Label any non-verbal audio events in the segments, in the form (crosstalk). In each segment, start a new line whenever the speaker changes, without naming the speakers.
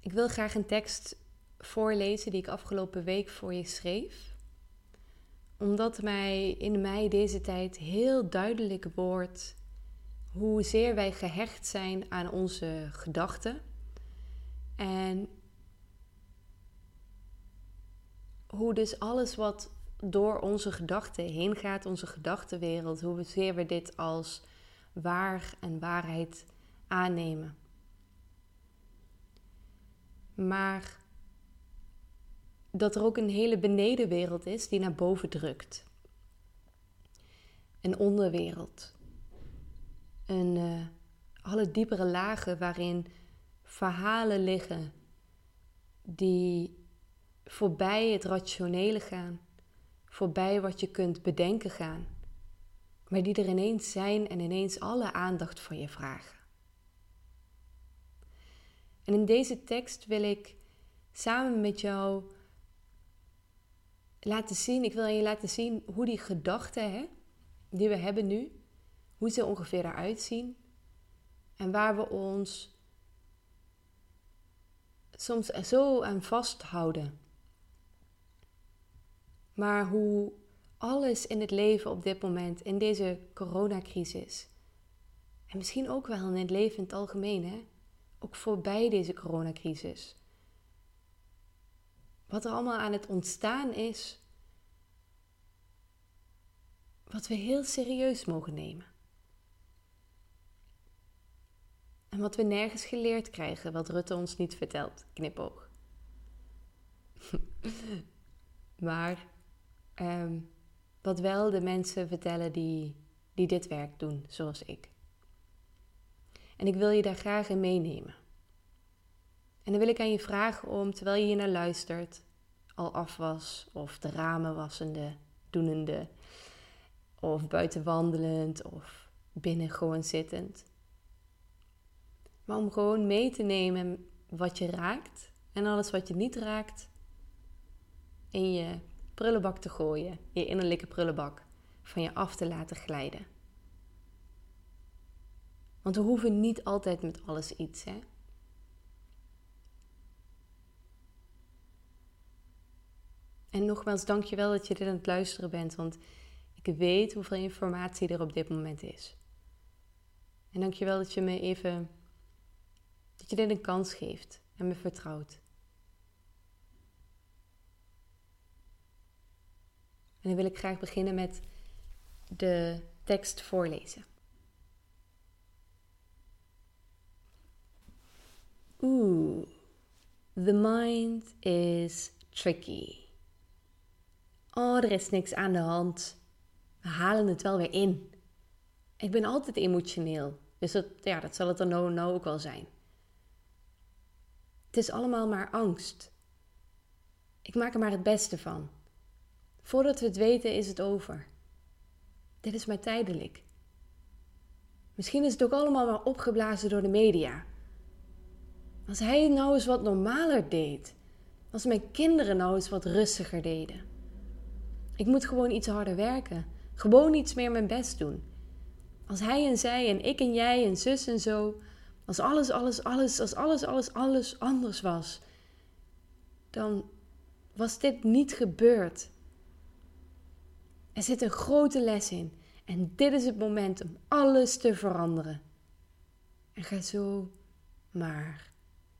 Ik wil graag een tekst voorlezen die ik afgelopen week voor je schreef. Omdat mij in mij deze tijd heel duidelijk wordt hoezeer wij gehecht zijn aan onze gedachten. En hoe dus alles wat door onze gedachten heen gaat, onze gedachtenwereld, hoezeer we dit als waar en waarheid aannemen. Maar dat er ook een hele benedenwereld is die naar boven drukt. Een onderwereld. Een, uh, alle diepere lagen waarin verhalen liggen die voorbij het rationele gaan, voorbij wat je kunt bedenken gaan, maar die er ineens zijn en ineens alle aandacht voor je vragen. En in deze tekst wil ik samen met jou laten zien, ik wil je laten zien hoe die gedachten hè, die we hebben nu, hoe ze ongeveer eruit zien en waar we ons soms zo aan vasthouden. Maar hoe alles in het leven op dit moment, in deze coronacrisis, en misschien ook wel in het leven in het algemeen, hè, ook voorbij deze coronacrisis, wat er allemaal aan het ontstaan is, wat we heel serieus mogen nemen. En wat we nergens geleerd krijgen, wat Rutte ons niet vertelt. Knipoog. (laughs) maar um, wat wel de mensen vertellen die, die dit werk doen, zoals ik. En ik wil je daar graag in meenemen. En dan wil ik aan je vragen om, terwijl je hier naar luistert, al afwas of de ramen wassende, doenende, of buiten wandelend of binnen gewoon zittend. Maar om gewoon mee te nemen wat je raakt en alles wat je niet raakt in je prullenbak te gooien, je innerlijke prullenbak, van je af te laten glijden. Want we hoeven niet altijd met alles iets, hè? En nogmaals, dankjewel dat je dit aan het luisteren bent, want ik weet hoeveel informatie er op dit moment is. En dankjewel dat je me even, dat je dit een kans geeft en me vertrouwt. En dan wil ik graag beginnen met de tekst voorlezen. The mind is tricky. Oh, er is niks aan de hand. We halen het wel weer in. Ik ben altijd emotioneel, dus dat, ja, dat zal het dan nou, nou ook wel zijn. Het is allemaal maar angst. Ik maak er maar het beste van. Voordat we het weten is het over. Dit is maar tijdelijk. Misschien is het ook allemaal maar opgeblazen door de media. Als hij nou eens wat normaler deed. Als mijn kinderen nou eens wat rustiger deden. Ik moet gewoon iets harder werken. Gewoon iets meer mijn best doen. Als hij en zij en ik en jij en zus en zo. Als alles, alles, alles, als alles, alles, alles anders was. Dan was dit niet gebeurd. Er zit een grote les in. En dit is het moment om alles te veranderen. En ga zo maar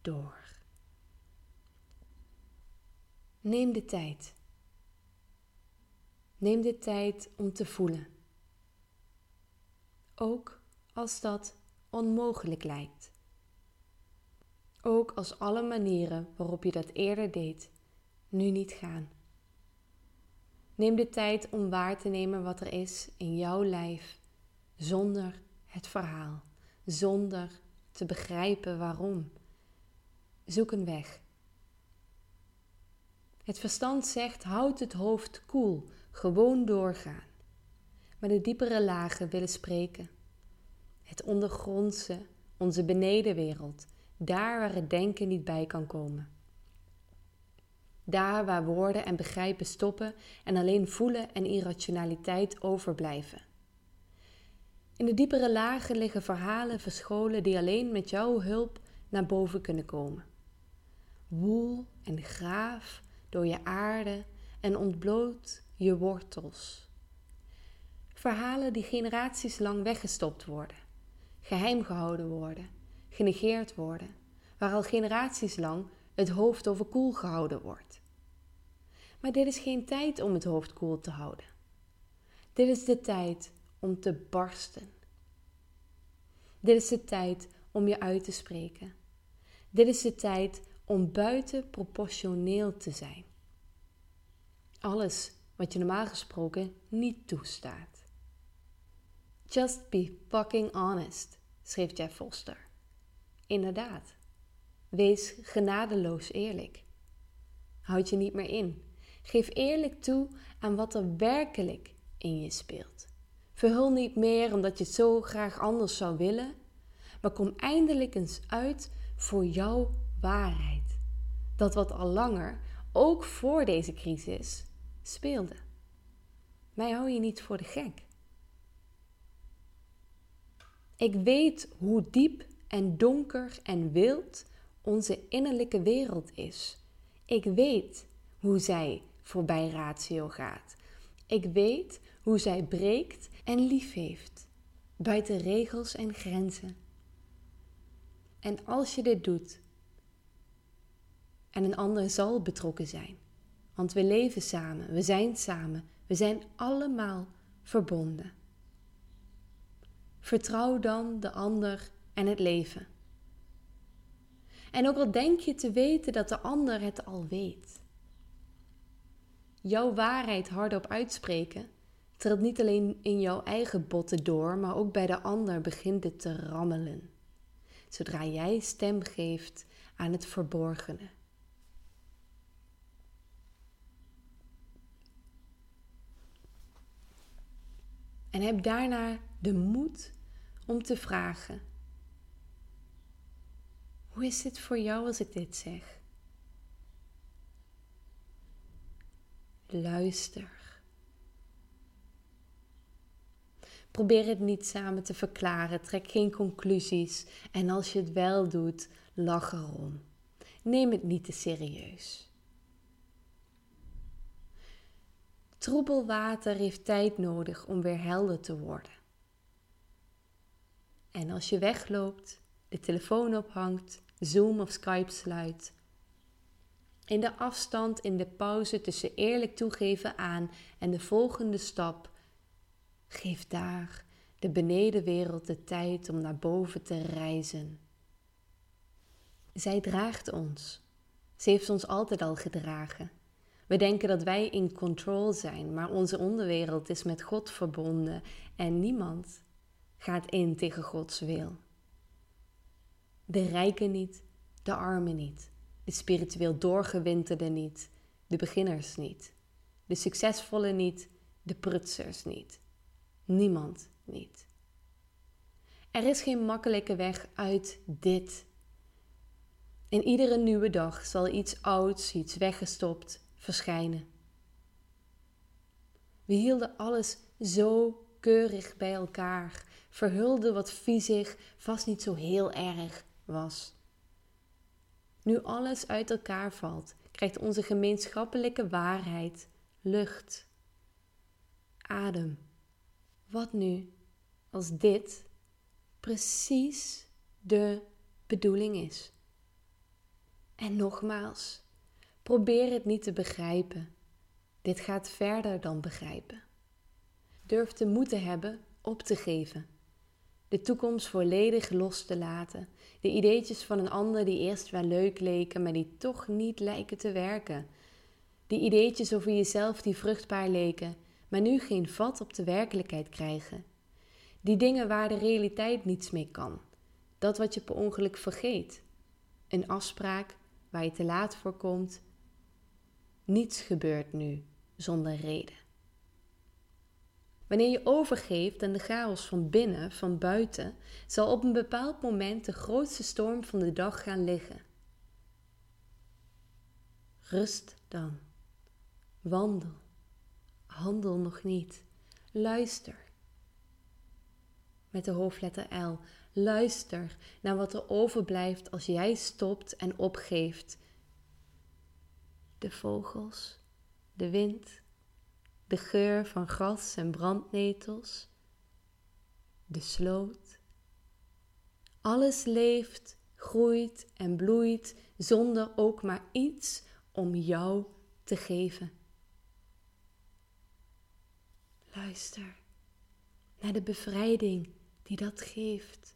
door. Neem de tijd. Neem de tijd om te voelen. Ook als dat onmogelijk lijkt. Ook als alle manieren waarop je dat eerder deed nu niet gaan. Neem de tijd om waar te nemen wat er is in jouw lijf, zonder het verhaal, zonder te begrijpen waarom. Zoek een weg. Het verstand zegt: houd het hoofd koel, gewoon doorgaan. Maar de diepere lagen willen spreken. Het ondergrondse, onze benedenwereld, daar waar het denken niet bij kan komen. Daar waar woorden en begrijpen stoppen en alleen voelen en irrationaliteit overblijven. In de diepere lagen liggen verhalen verscholen die alleen met jouw hulp naar boven kunnen komen. Woel en graaf door je aarde en ontbloot je wortels. Verhalen die generaties lang weggestopt worden, geheim gehouden worden, genegeerd worden, waar al generaties lang het hoofd over koel gehouden wordt. Maar dit is geen tijd om het hoofd koel te houden. Dit is de tijd om te barsten. Dit is de tijd om je uit te spreken. Dit is de tijd om buiten proportioneel te zijn. Alles wat je normaal gesproken niet toestaat. Just be fucking honest, schreef Jeff Foster. Inderdaad. Wees genadeloos eerlijk. Houd je niet meer in. Geef eerlijk toe aan wat er werkelijk in je speelt. Verhul niet meer omdat je het zo graag anders zou willen, maar kom eindelijk eens uit voor jouw waarheid. Dat wat al langer, ook voor deze crisis, speelde. Mij hou je niet voor de gek. Ik weet hoe diep en donker en wild onze innerlijke wereld is. Ik weet hoe zij voorbij ratio gaat. Ik weet hoe zij breekt en lief heeft, buiten regels en grenzen. En als je dit doet, en een ander zal betrokken zijn, want we leven samen, we zijn samen, we zijn allemaal verbonden. Vertrouw dan de ander en het leven. En ook al denk je te weten dat de ander het al weet. Jouw waarheid hardop uitspreken trilt niet alleen in jouw eigen botten door, maar ook bij de ander begint het te rammelen. Zodra jij stem geeft aan het verborgene. En heb daarna de moed om te vragen: Hoe is dit voor jou als ik dit zeg? Luister. Probeer het niet samen te verklaren, trek geen conclusies en als je het wel doet, lach erom. Neem het niet te serieus. Troebel water heeft tijd nodig om weer helder te worden. En als je wegloopt, de telefoon ophangt, Zoom of Skype sluit, in de afstand, in de pauze tussen eerlijk toegeven aan en de volgende stap, geef daar de benedenwereld de tijd om naar boven te reizen. Zij draagt ons. Ze heeft ons altijd al gedragen. We denken dat wij in control zijn, maar onze onderwereld is met God verbonden en niemand gaat in tegen Gods wil. De rijken niet, de armen niet, de spiritueel doorgewinterden niet, de beginners niet, de succesvolle niet, de prutsers niet. Niemand niet. Er is geen makkelijke weg uit dit. In iedere nieuwe dag zal iets ouds, iets weggestopt, verschijnen. We hielden alles zo keurig bij elkaar, verhulden wat viezig vast niet zo heel erg was. Nu alles uit elkaar valt, krijgt onze gemeenschappelijke waarheid lucht, adem. Wat nu als dit precies de bedoeling is? En nogmaals, Probeer het niet te begrijpen. Dit gaat verder dan begrijpen. Durf de moed te hebben op te geven. De toekomst volledig los te laten. De ideetjes van een ander die eerst wel leuk leken, maar die toch niet lijken te werken. Die ideetjes over jezelf die vruchtbaar leken, maar nu geen vat op de werkelijkheid krijgen. Die dingen waar de realiteit niets mee kan. Dat wat je per ongeluk vergeet. Een afspraak waar je te laat voor komt niets gebeurt nu zonder reden. Wanneer je overgeeft aan de chaos van binnen, van buiten, zal op een bepaald moment de grootste storm van de dag gaan liggen. Rust dan. Wandel. Handel nog niet. Luister. Met de hoofdletter L. Luister naar wat er overblijft als jij stopt en opgeeft de vogels, de wind, de geur van gras en brandnetels, de sloot. Alles leeft, groeit en bloeit zonder ook maar iets om jou te geven. Luister naar de bevrijding die dat geeft.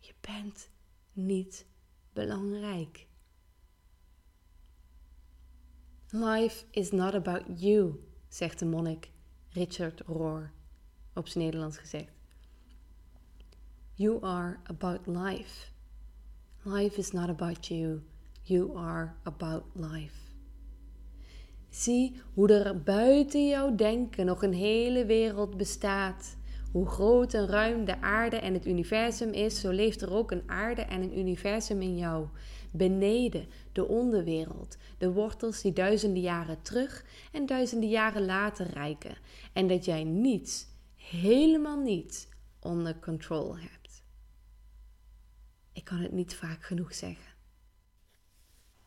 Je bent niet belangrijk. Life is not about you, zegt de monnik Richard Rohr, op zijn Nederlands gezegd. You are about life. Life is not about you. You are about life. Zie hoe er buiten jouw denken nog een hele wereld bestaat. Hoe groot en ruim de aarde en het universum is, zo leeft er ook een aarde en een universum in jou. Beneden de onderwereld, de wortels die duizenden jaren terug en duizenden jaren later reiken. En dat jij niets, helemaal niets, onder control hebt. Ik kan het niet vaak genoeg zeggen.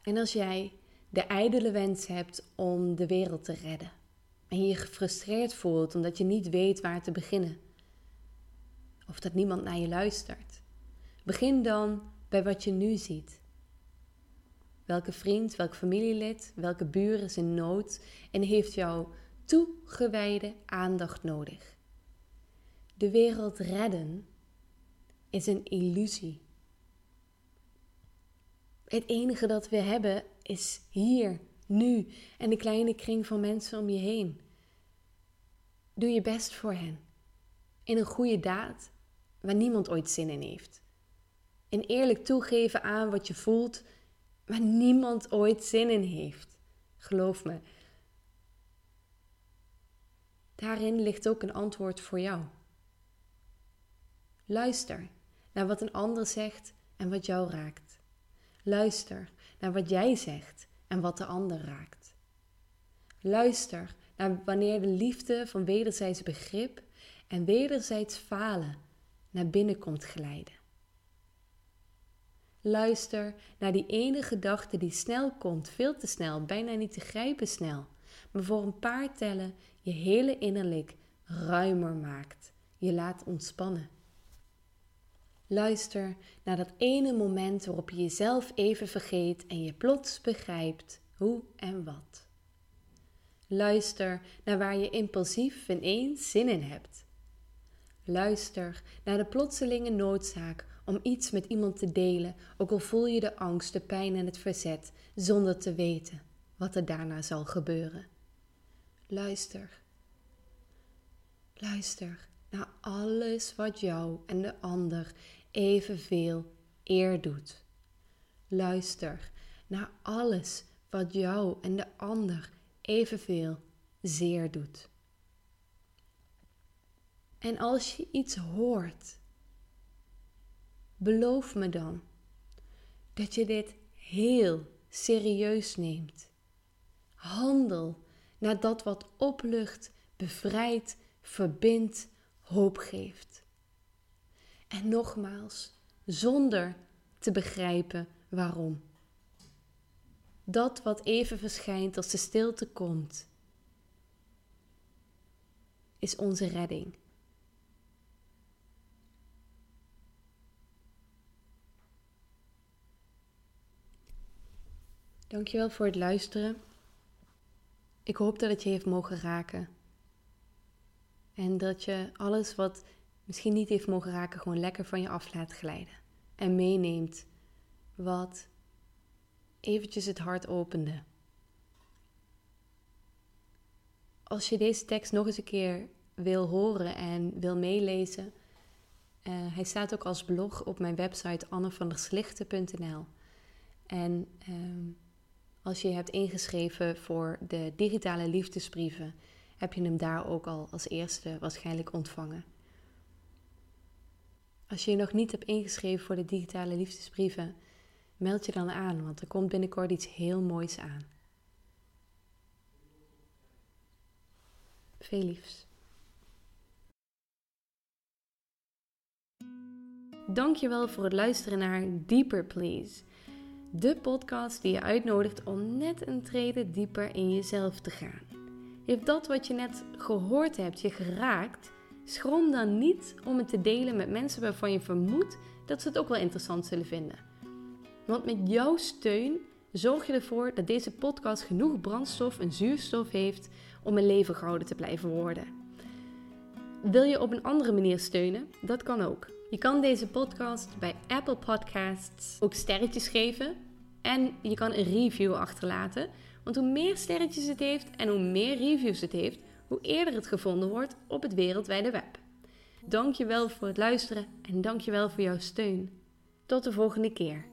En als jij de ijdele wens hebt om de wereld te redden en je je gefrustreerd voelt omdat je niet weet waar te beginnen, of dat niemand naar je luistert, begin dan bij wat je nu ziet. Welke vriend, welk familielid, welke buur is in nood en heeft jouw toegewijde aandacht nodig? De wereld redden is een illusie. Het enige dat we hebben is hier, nu en de kleine kring van mensen om je heen. Doe je best voor hen. In een goede daad, waar niemand ooit zin in heeft. En eerlijk toegeven aan wat je voelt, waar niemand ooit zin in heeft. Geloof me. Daarin ligt ook een antwoord voor jou. Luister naar wat een ander zegt en wat jou raakt. Luister naar wat jij zegt en wat de ander raakt. Luister naar wanneer de liefde van wederzijds begrip en wederzijds falen naar binnen komt glijden. Luister naar die ene gedachte die snel komt, veel te snel, bijna niet te grijpen snel, maar voor een paar tellen je hele innerlijk ruimer maakt, je laat ontspannen. Luister naar dat ene moment waarop je jezelf even vergeet en je plots begrijpt hoe en wat. Luister naar waar je impulsief ineens zin in hebt. Luister naar de plotselinge noodzaak om iets met iemand te delen, ook al voel je de angst, de pijn en het verzet, zonder te weten wat er daarna zal gebeuren. Luister. Luister naar alles wat jou en de ander evenveel eer doet. Luister naar alles wat jou en de ander evenveel zeer doet. En als je iets hoort, beloof me dan dat je dit heel serieus neemt. Handel naar dat wat oplucht, bevrijdt, verbindt, hoop geeft. En nogmaals, zonder te begrijpen waarom. Dat wat even verschijnt als de stilte komt, is onze redding. Dankjewel voor het luisteren. Ik hoop dat het je heeft mogen raken. En dat je alles wat misschien niet heeft mogen raken, gewoon lekker van je af laat glijden. En meeneemt wat eventjes het hart opende. Als je deze tekst nog eens een keer wil horen en wil meelezen, uh, hij staat ook als blog op mijn website annevanderslichten.nl. En uh, als je hebt ingeschreven voor de digitale liefdesbrieven, heb je hem daar ook al als eerste waarschijnlijk ontvangen. Als je je nog niet hebt ingeschreven voor de digitale liefdesbrieven, meld je dan aan, want er komt binnenkort iets heel moois aan. Veel liefs. Dankjewel voor het luisteren naar Deeper Please. De podcast die je uitnodigt om net een trede dieper in jezelf te gaan. Heeft dat wat je net gehoord hebt je geraakt? Schroom dan niet om het te delen met mensen waarvan je vermoedt dat ze het ook wel interessant zullen vinden. Want met jouw steun zorg je ervoor dat deze podcast genoeg brandstof en zuurstof heeft om een leven gehouden te blijven worden. Wil je op een andere manier steunen? Dat kan ook. Je kan deze podcast bij Apple Podcasts ook sterretjes geven en je kan een review achterlaten. Want hoe meer sterretjes het heeft en hoe meer reviews het heeft, hoe eerder het gevonden wordt op het wereldwijde web. Dankjewel voor het luisteren en dankjewel voor jouw steun. Tot de volgende keer.